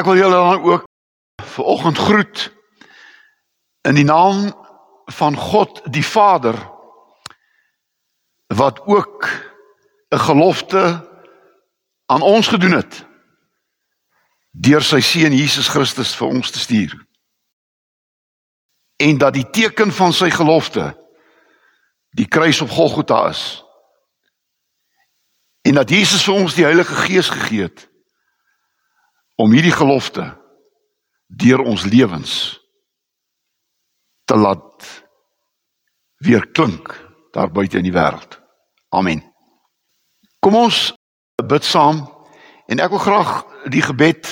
Ek wil julle dan ook ver oggend groet in die naam van God die Vader wat ook 'n gelofte aan ons gedoen het deur sy seun Jesus Christus vir ons te stuur. En dat die teken van sy gelofte die kruis op Golgotha is. En dat Jesus vir ons die Heilige Gees gegee het om hierdie gelofte deur ons lewens te laat weer klink daar buite in die wêreld. Amen. Kom ons bid saam en ek wil graag die gebed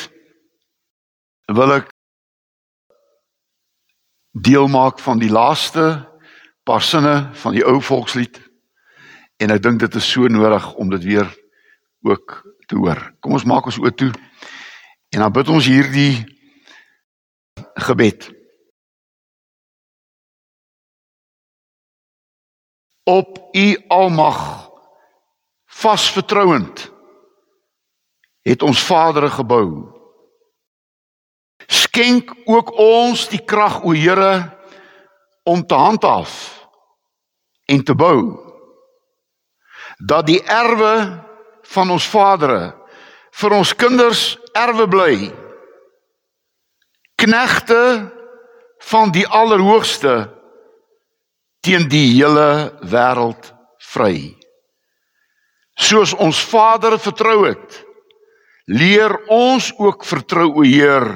wil ek deel maak van die laaste paar sinne van die ou volkslied en ek dink dit is so nodig om dit weer ook te hoor. Kom ons maak ons oë toe En dan bid ons hierdie gebed. Op u almag vasvertrouend het ons Vader gebou. Skenk ook ons die krag o Here om te handhaaf en te bou dat die erwe van ons vadere vir ons kinders erwe bly. Knegte van die Allerhoogste teen die hele wêreld vry. Soos ons Vader vertrou het, leer ons ook vertrou o Heer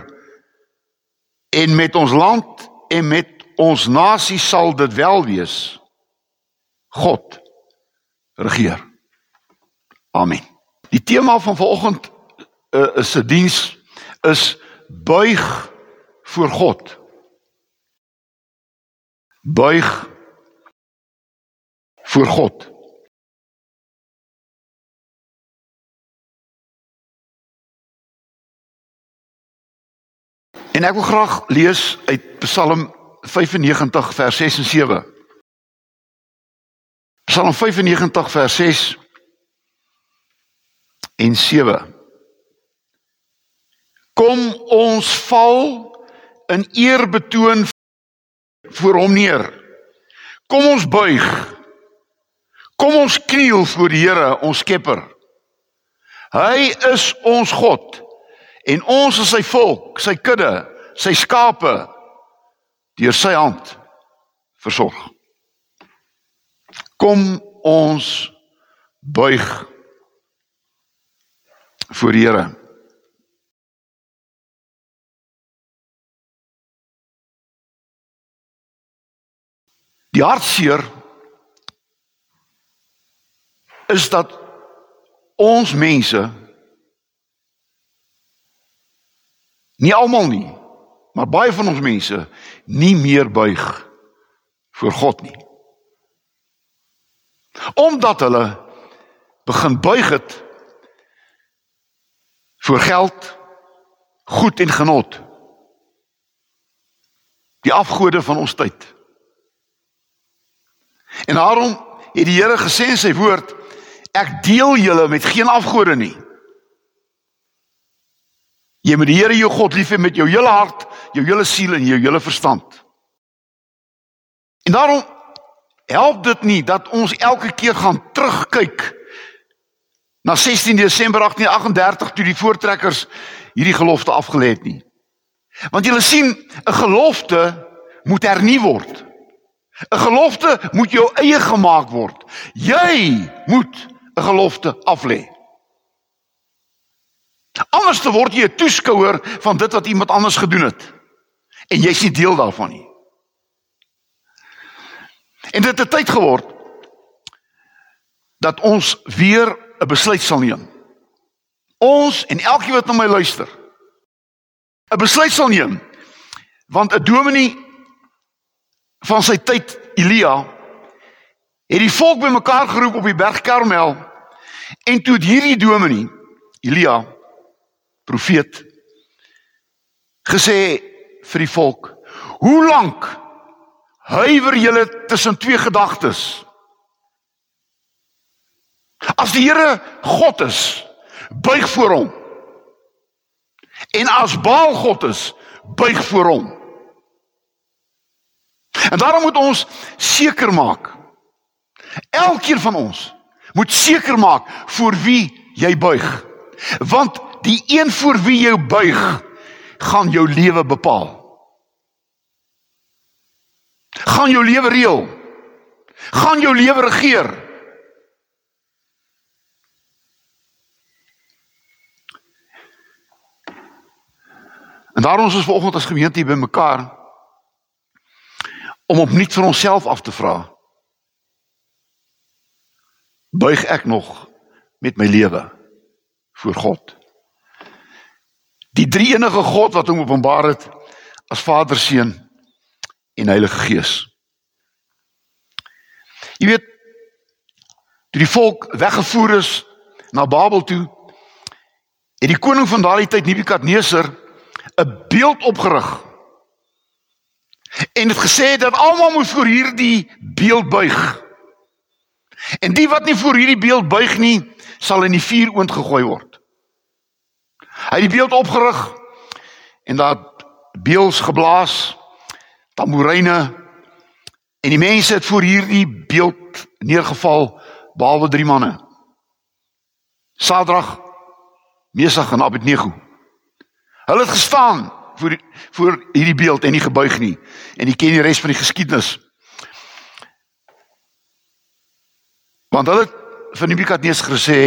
en met ons land en met ons nasie sal dit wel wees. God regeer. Amen. Die tema van vanoggend uh, is se diens is buig voor God. Buig voor God. En ek wil graag lees uit Psalm 95 vers 6 en 7. Psalm 95 vers 6 en 7 kom ons val in eerbetoon voor hom neer. Kom ons buig. Kom ons kniel voor die Here, ons Skepper. Hy is ons God en ons is sy volk, sy kudde, sy skape deur sy hand versorg. Kom ons buig voor die Here. Die hartseer is dat ons mense nie almal nie, maar baie van ons mense nie meer buig voor God nie. Omdat hulle begin buig het vir geld, goed en genot. Die afgode van ons tyd. En daarom het die Here gesê in sy woord, ek deel julle met geen afgode nie. Jy moet die Here jou God lief hê met jou hele hart, jou hele siel en jou hele verstand. En daarom help dit nie dat ons elke keer gaan terugkyk na 16 Desember 1838 toe die voortrekkers hierdie gelofte afgelê het nie. Want julle sien, 'n gelofte moet hernu word. 'n Gelofte moet jou eie gemaak word. Jy moet 'n gelofte aflê. Anders te word jy 'n toeskouer van dit wat iemand anders gedoen het. En jy's nie deel daarvan nie. En dit het tyd geword dat ons weer 'n besluit sal neem. Ons en elkeen wat na my luister 'n besluit sal neem. Want 'n dominee van sy tyd Elia het die volk bymekaar geroep op die berg Karmel. En toe het hierdie dominee Elia profeet gesê vir die volk hoe lank huiwer julle tussen twee gedagtes? As die Here God is buig voor hom. En as Baal God is, buig voor hom. En daarom moet ons seker maak. Elkeen van ons moet seker maak voor wie jy buig. Want die een voor wie jy buig, gaan jou lewe bepaal. Gaan jou lewe reël. Gaan jou lewe regeer. En daarom is ons vanoggend as gemeente hier bymekaar om opnuut vir onsself af te vra. Buig ek nog met my lewe voor God? Die drie enige God wat hom openbaar het as Vader, Seun en Heilige Gees. Jy weet, toe die volk weggevoer is na Babel toe, het die koning van daardie tyd Nebukadneser 'n beeld opgerig. En het gesê dat almal moet voor hierdie beeld buig. En die wat nie voor hierdie beeld buig nie, sal in die vuur oond gegooi word. Hy het die beeld opgerig en daar beels geblaas, tamboeryne en die mense het voor hierdie beeld neergeval behalwe drie manne. Sadrag, Mesach en Abednego. Hulle het gestaan voor voor hierdie beeld en nie gebuig nie. En jy ken die res van die geskiedenis. Want hulle van Nebukadnes gesê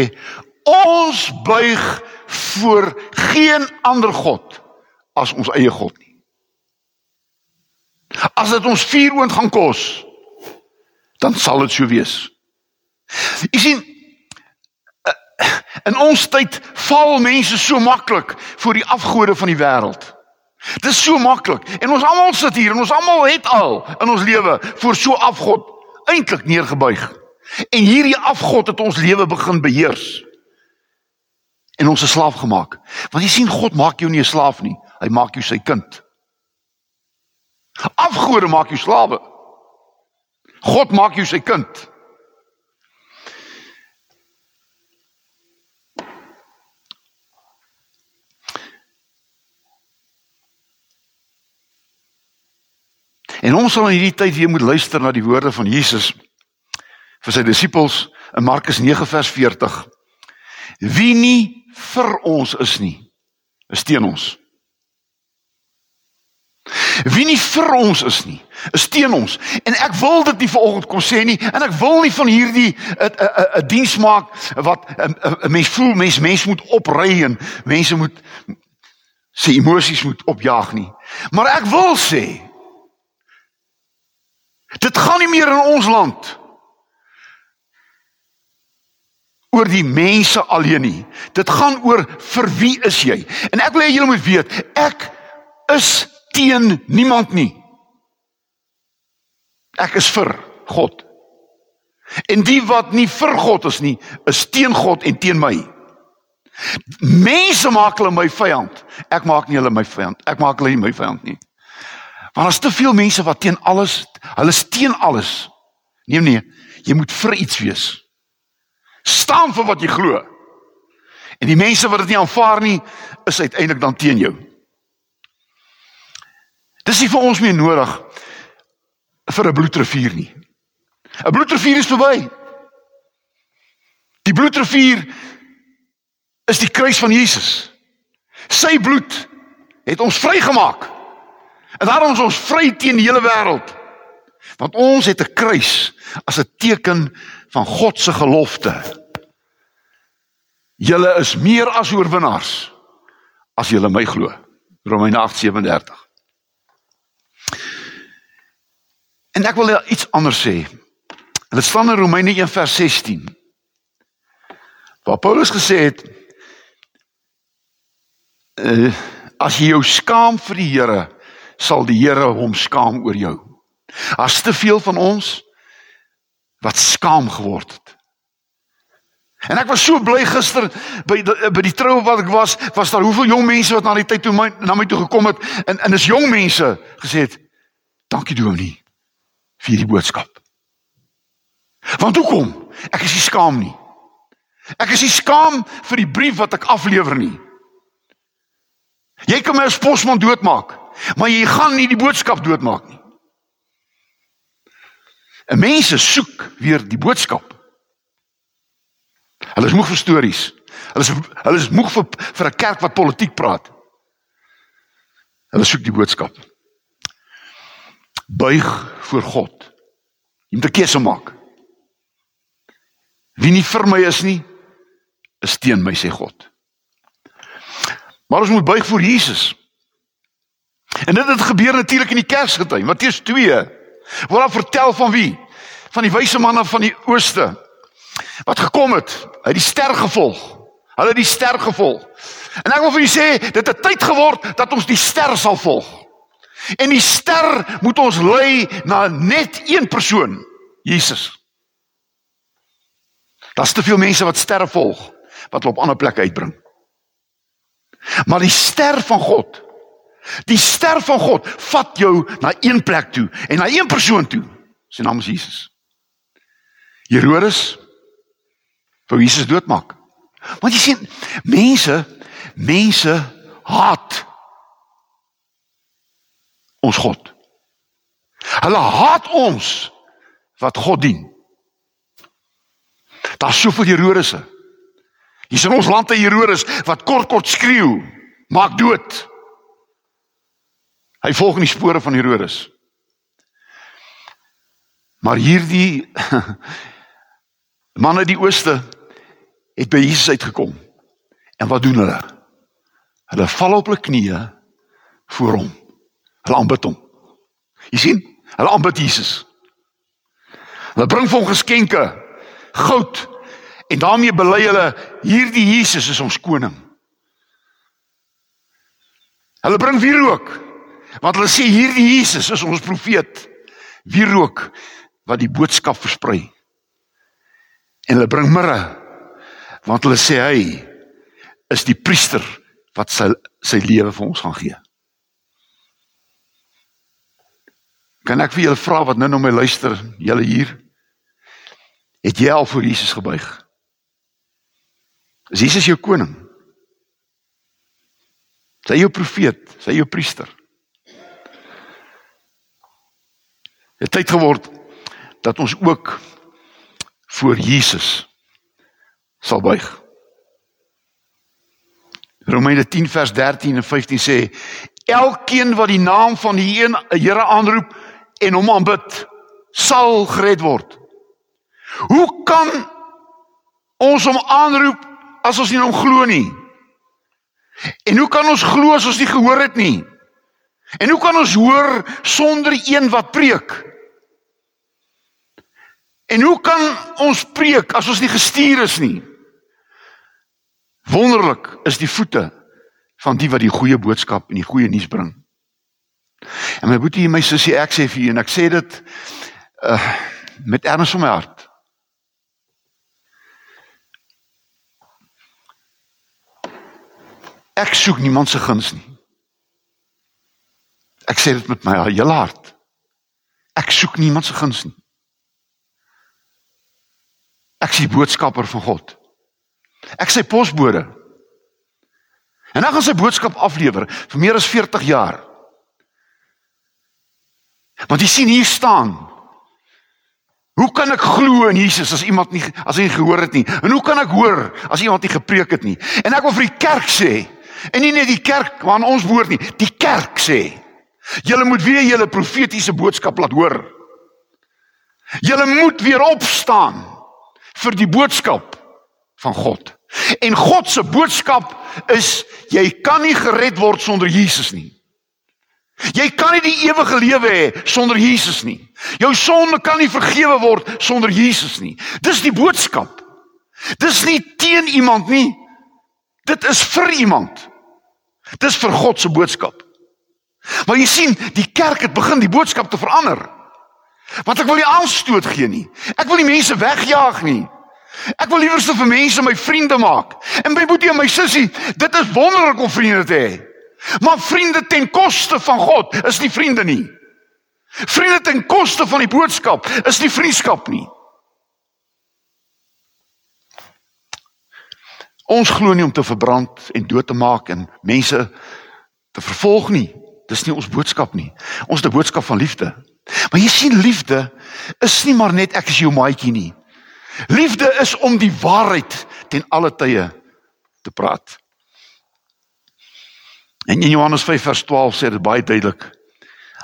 ons buig voor geen ander god as ons eie god nie. As dit ons vuur oond gaan kos, dan sal dit so wees. Jy sien In ons tyd val mense so maklik voor die afgode van die wêreld. Dit is so maklik en ons almal sit hier en ons almal het al in ons lewe voor so afgod eintlik neergebuig. En hierdie afgod het ons lewe begin beheers. En ons is slaaf gemaak. Want jy sien God maak jou nie 'n slaaf nie, hy maak jou sy kind. Afgode maak jou slawe. God maak jou sy kind. En ons sal in hierdie tyd weer moet luister na die woorde van Jesus vir sy disippels in Markus 9 vers 40. Wie nie vir ons is nie, is teen ons. Wie nie vir ons is nie, is teen ons. En ek wil dit nie vanoggend kom sê nie en ek wil nie van hierdie 'n 'n 'n diens maak wat 'n mens voel mens mens moet opry en mense moet se emosies moet opjaag nie. Maar ek wil sê Dit gaan nie meer in ons land oor die mense alleen nie. Dit gaan oor vir wie is jy? En ek wil hê julle moet weet, ek is teen niemand nie. Ek is vir God. En die wat nie vir God is nie, is teen God en teen my. Mense maak hulle my vyand. Ek maak nie hulle my vyand. Ek maak hulle nie my vyand nie. Want daar's te veel mense wat teen alles, hulle steen alles. Nee nee, jy moet vir iets wees. Staan vir wat jy glo. En die mense wat dit nie aanvaar nie, is uiteindelik dan teen jou. Dis nie vir ons meer nodig vir 'n bloedrivier nie. 'n Bloedrivier is verby. Die bloedrivier is die kruis van Jesus. Sy bloed het ons vrygemaak. En daarom is ons vry teen die hele wêreld. Want ons het 'n kruis as 'n teken van God se gelofte. Julle is meer as oorwinnaars as julle my glo. Romeine 8:37. En ek wil iets anders sê. Dit staan in Romeine 1:16. Waar Paulus gesê het uh, as jy jou skaam vir die Here sal die Here hom skaam oor jou. As te veel van ons wat skaam geword het. En ek was so bly gister by die, by die troue wat ek was, was daar hoeveel jong mense wat na die tyd toe my na my toe gekom het en en is jong mense gesê het dankie Dominee vir die boodskap. Want hoekom? Ek is nie skaam nie. Ek is nie skaam vir die brief wat ek aflewer nie. Jy kan my as posman doodmaak, maar jy gaan nie die boodskap doodmaak nie. 'n Mense soek weer die boodskap. Hulle is moeg vir stories. Hulle is hulle is moeg vir vir 'n kerk wat politiek praat. Hulle soek die boodskap. Buig voor God. Jy moet 'n keuse maak. Wie nie vir my is nie, is teen my sê God. Maar ons moet buig voor Jesus. En dit het gebeur natuurlik in die Kersgety, Matteus 2. Waar daar vertel van wie? Van die wyse manne van die ooste wat gekom het, uit die ster gevolg. Hulle het die ster gevolg. En ek wil vir julle sê, dit het tyd geword dat ons die ster sal volg. En die ster moet ons lei na net een persoon, Jesus. Daar's te veel mense wat sterre volg wat hulle op ander plekke uitbring. Maar die ster van God, die ster van God vat jou na een plek toe en na een persoon toe. Sy naam is Jesus. Herodes wou Jesus doodmaak. Want jy sien, mense, mense haat ons God. Hulle haat ons wat God dien. Daar's soveel Herodese. Hier's in ons land 'n Herodes wat kort kort skreeu, maak dood. Hy volg in die spore van Herodes. Maar hierdie manne die ooste het by Jesus uitgekom. En wat doen hulle? Hulle val op hulle knieë voor hom. Hulle aanbid hom. Jy sien, hulle aanbid Jesus. Hulle bring vir hom geskenke, goud en daarmee bely hulle hierdie Jesus is ons koning. Hulle bring wierook want hulle sê hierdie Jesus is ons profeet. Wierook wat die boodskap versprei. En hulle bring mirre want hulle sê hy is die priester wat sy sy lewe vir ons gaan gee. Kan ek vir julle vra wat nou na my luister, julle hier? Het jy al voor Jesus gebuig? Is Jesus jou koning? Is hy jou profeet? Is hy jou priester? Het tyd geword dat ons ook voor Jesus sal buig. Romeine 10 vers 13 en 15 sê elkeen wat die naam van die een Here aanroep en hom aanbid sal gered word. Hoe kan ons hom aanroep as ons nie hom glo nie? En hoe kan ons glo as ons nie gehoor het nie? En hoe kan ons hoor sonder een wat preek? En hoe kan ons preek as ons nie gestuur is nie? Wonderlik is die voete van die wat die goeie boodskap en die goeie nuus bring. En my boetie en my sussie, ek sê vir julle en ek sê dit uh met erns van my hart. Ek soek niemand se guns nie. Ek sê dit met my hele hart. Ek soek niemand se guns nie. Ek is die boodskapper van God. Ek sê posbode. En dan gaan sy boodskap aflewer vir meer as 40 jaar. Want jy sien hier staan. Hoe kan ek glo in Jesus as iemand nie as hy gehoor het nie? En hoe kan ek hoor as iemand nie gepreek het nie? En ek wil vir die kerk sê, en nie net die kerk waarna ons behoort nie, die kerk sê, julle moet weer julle profetiese boodskap laat hoor. Julle moet weer opstaan vir die boodskap van God. En God se boodskap is jy kan nie gered word sonder Jesus nie. Jy kan nie die ewige lewe hê sonder Jesus nie. Jou sonde kan nie vergewe word sonder Jesus nie. Dis die boodskap. Dis nie teen iemand nie. Dit is vir iemand. Dis vir God se boodskap. Maar jy sien, die kerk het begin die boodskap te verander. Want ek wil nie aanstoot gee nie. Ek wil nie mense wegjaag nie. Ek wil liewer se vir mense my vriende maak. En my boetie en my sussie, dit is wonderlik om vriende te hê. Maar vriende ten koste van God is nie vriende nie. Vriende ten koste van die boodskap is nie vriendskap nie. Ons glo nie om te verbrand en dood te maak en mense te vervolg nie. Dis nie ons boodskap nie. Ons het 'n boodskap van liefde. Maar jy sien liefde is nie maar net ek is jou maatjie nie. Liefde is om die waarheid ten alle tye te praat. En in Johannes 5 vers 12 sê dit baie duidelik.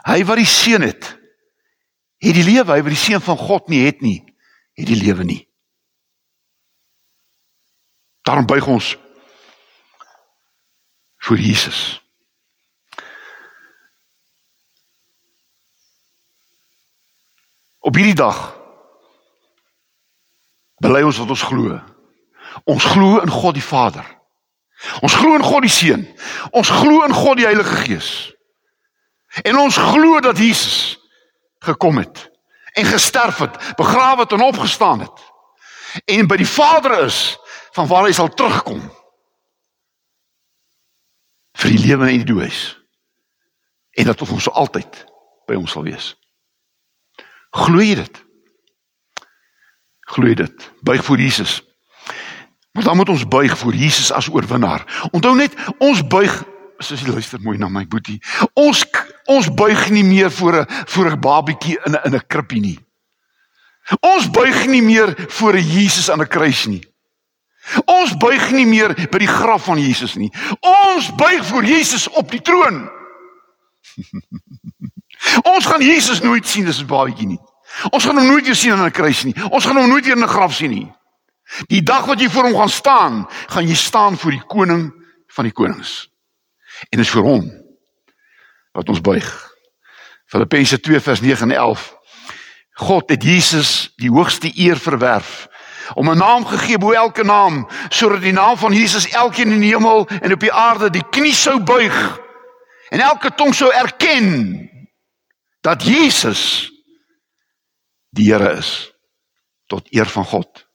Hy wat die seun het, het die lewe, hy wat die seun van God nie het nie, het die lewe nie. Daarom buig ons vir Jesus. Op hierdie dag bely ons wat ons glo. Ons glo in God die Vader. Ons glo in God die Seun. Ons glo in God die Heilige Gees. En ons glo dat Jesus gekom het en gesterf het, begrawe het en opgestaan het. En by die Vader is van waar hy sal terugkom. vir die lewe en die dood. En dat ons altyd by hom sal wees. Glo jy dit? Glo jy dit? Buig voor Jesus. Maar dan moet ons buig voor Jesus as oorwinnaar. Onthou net, ons buig, jy luister mooi na my boetie. Ons ons buig nie meer voor 'n voor 'n babietjie in 'n in 'n krippie nie. Ons buig nie meer voor 'n Jesus aan 'n kruis nie. Ons buig nie meer by die graf van Jesus nie. Ons buig voor Jesus op die troon. Ons gaan Jesus nooit sien as 'n babatjie nie. Ons gaan hom nooit weer sien aan 'n kruis nie. Ons gaan hom nooit weer in 'n graf sien nie. Die dag wat jy voor hom gaan staan, gaan jy staan voor die koning van die konings. En dit is vir hom wat ons buig. Filippense 2 vers 9 en 11. God het Jesus die hoogste eer verwerf om 'n naam gegee bo elke naam sodat die naam van Jesus elkeen in die hemel en op die aarde die knie sou buig en elke tong sou erken dat Jesus die Here is tot eer van God.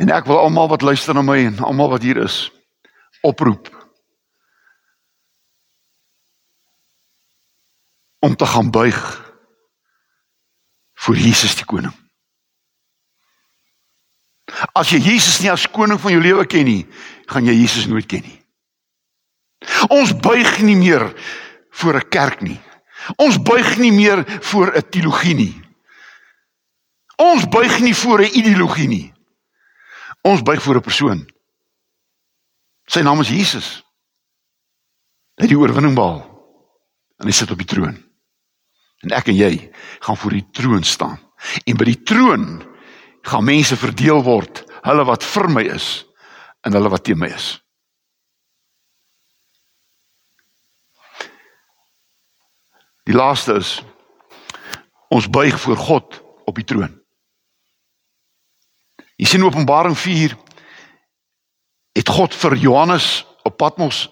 En ek wil almal wat luister na my en almal wat hier is oproep om te gaan buig voor Jesus die koning. As jy Jesus nie as koning van jou lewe ken nie, gaan jy Jesus nooit ken nie. Ons buig nie meer voor 'n kerk nie. Ons buig nie meer voor 'n teologie nie. Ons buig nie voor 'n ideologie nie. Ons buig voor 'n persoon. Sy naam is Jesus. Hy het die oorwinning behaal en hy sit op die troon. En ek en jy gaan voor die troon staan. En by die troon gaan mense verdeel word, hulle wat vir my is en hulle wat teen my is. Die laaste is ons buig voor God op die troon. Jy sien Openbaring 4 het God vir Johannes op Patmos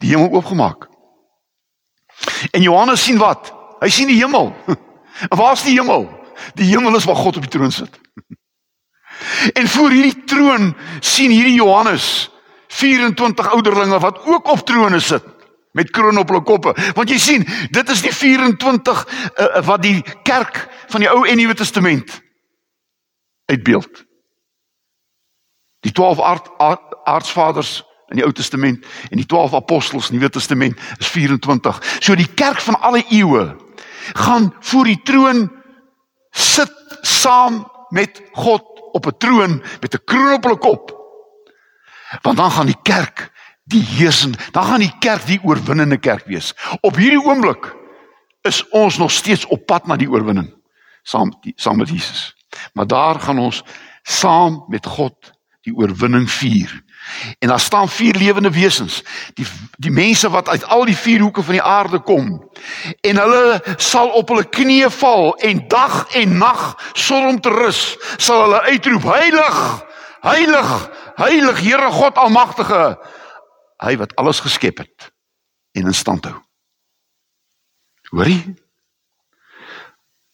die hemel oopgemaak. En Johannes sien wat? Hy sien die hemel. En waar is die hemel? Die hemel is waar God op die troon sit. En voor hierdie troon sien hierdie Johannes 24 ouderlinge wat ook op trone sit met kroon op hulle koppe. Want jy sien, dit is die 24 uh, wat die kerk van die Ou en Nuwe Testament uitbeeld. Die 12 aard, aard, aardsvaders in die Ou Testament en die 12 apostels in die Nuwe Testament is 24. So die kerk van alle eeue gaan voor die troon sit saam met God op 'n troon met 'n kroon op hulle kop. Want dan gaan die kerk die heersende, dan gaan die kerk die oorwinnende kerk wees. Op hierdie oomblik is ons nog steeds op pad na die oorwinning saam saam met Jesus. Maar daar gaan ons saam met God die oorwinning vier. En daar staan vier lewende wesens, die die mense wat uit al die vier hoeke van die aarde kom. En hulle sal op hulle knieë val en dag en nag sonder om te rus, sal hulle uitroep: Heilig, heilig, heilig Here God Almagtige, hy wat alles geskep het en in stand hou. Hoorie?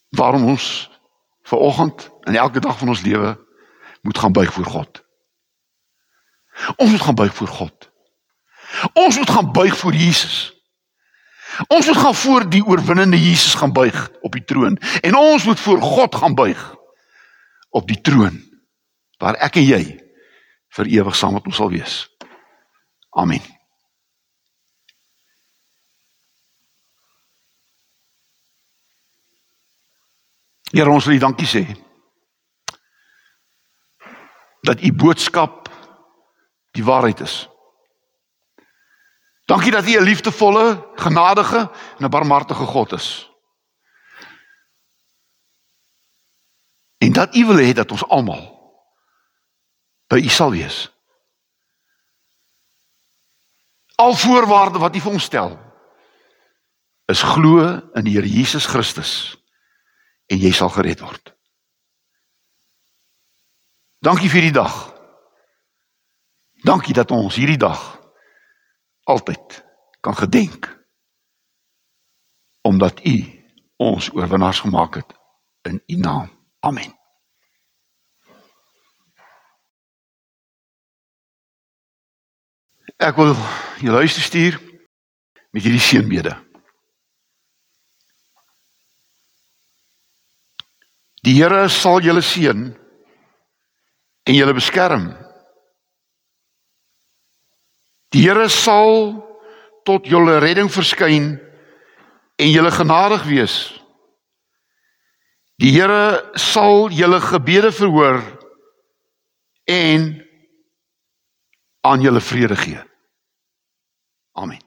Waarom ons ver oggend en elke dag van ons lewe moet gaan buig voor God. Ons moet gaan buig voor God. Ons moet gaan buig voor Jesus. Ons moet gaan voor die oorwinnende Jesus gaan buig op die troon en ons moet voor God gaan buig op die troon waar ek en jy vir ewig saam met ons sal wees. Amen. Here ons wil U dankie sê dat U boodskap die waarheid is. Dankie dat U 'n liefdevolle, genadige en 'n barmhartige God is. En dat U wil hê dat ons almal by U sal wees. Al voorwaarde wat U vir ons stel is glo in die Here Jesus Christus en jy sal gered word. Dankie vir die dag. Dankie dat ons hierdie dag altyd kan gedenk omdat U ons oorwinnaars gemaak het in U naam. Amen. Ek wil jy luister stuur met hierdie seënbede. Die Here sal julle seën en julle beskerm. Die Here sal tot julle redding verskyn en julle genadig wees. Die Here sal julle gebede verhoor en aan julle vrede gee. Amen.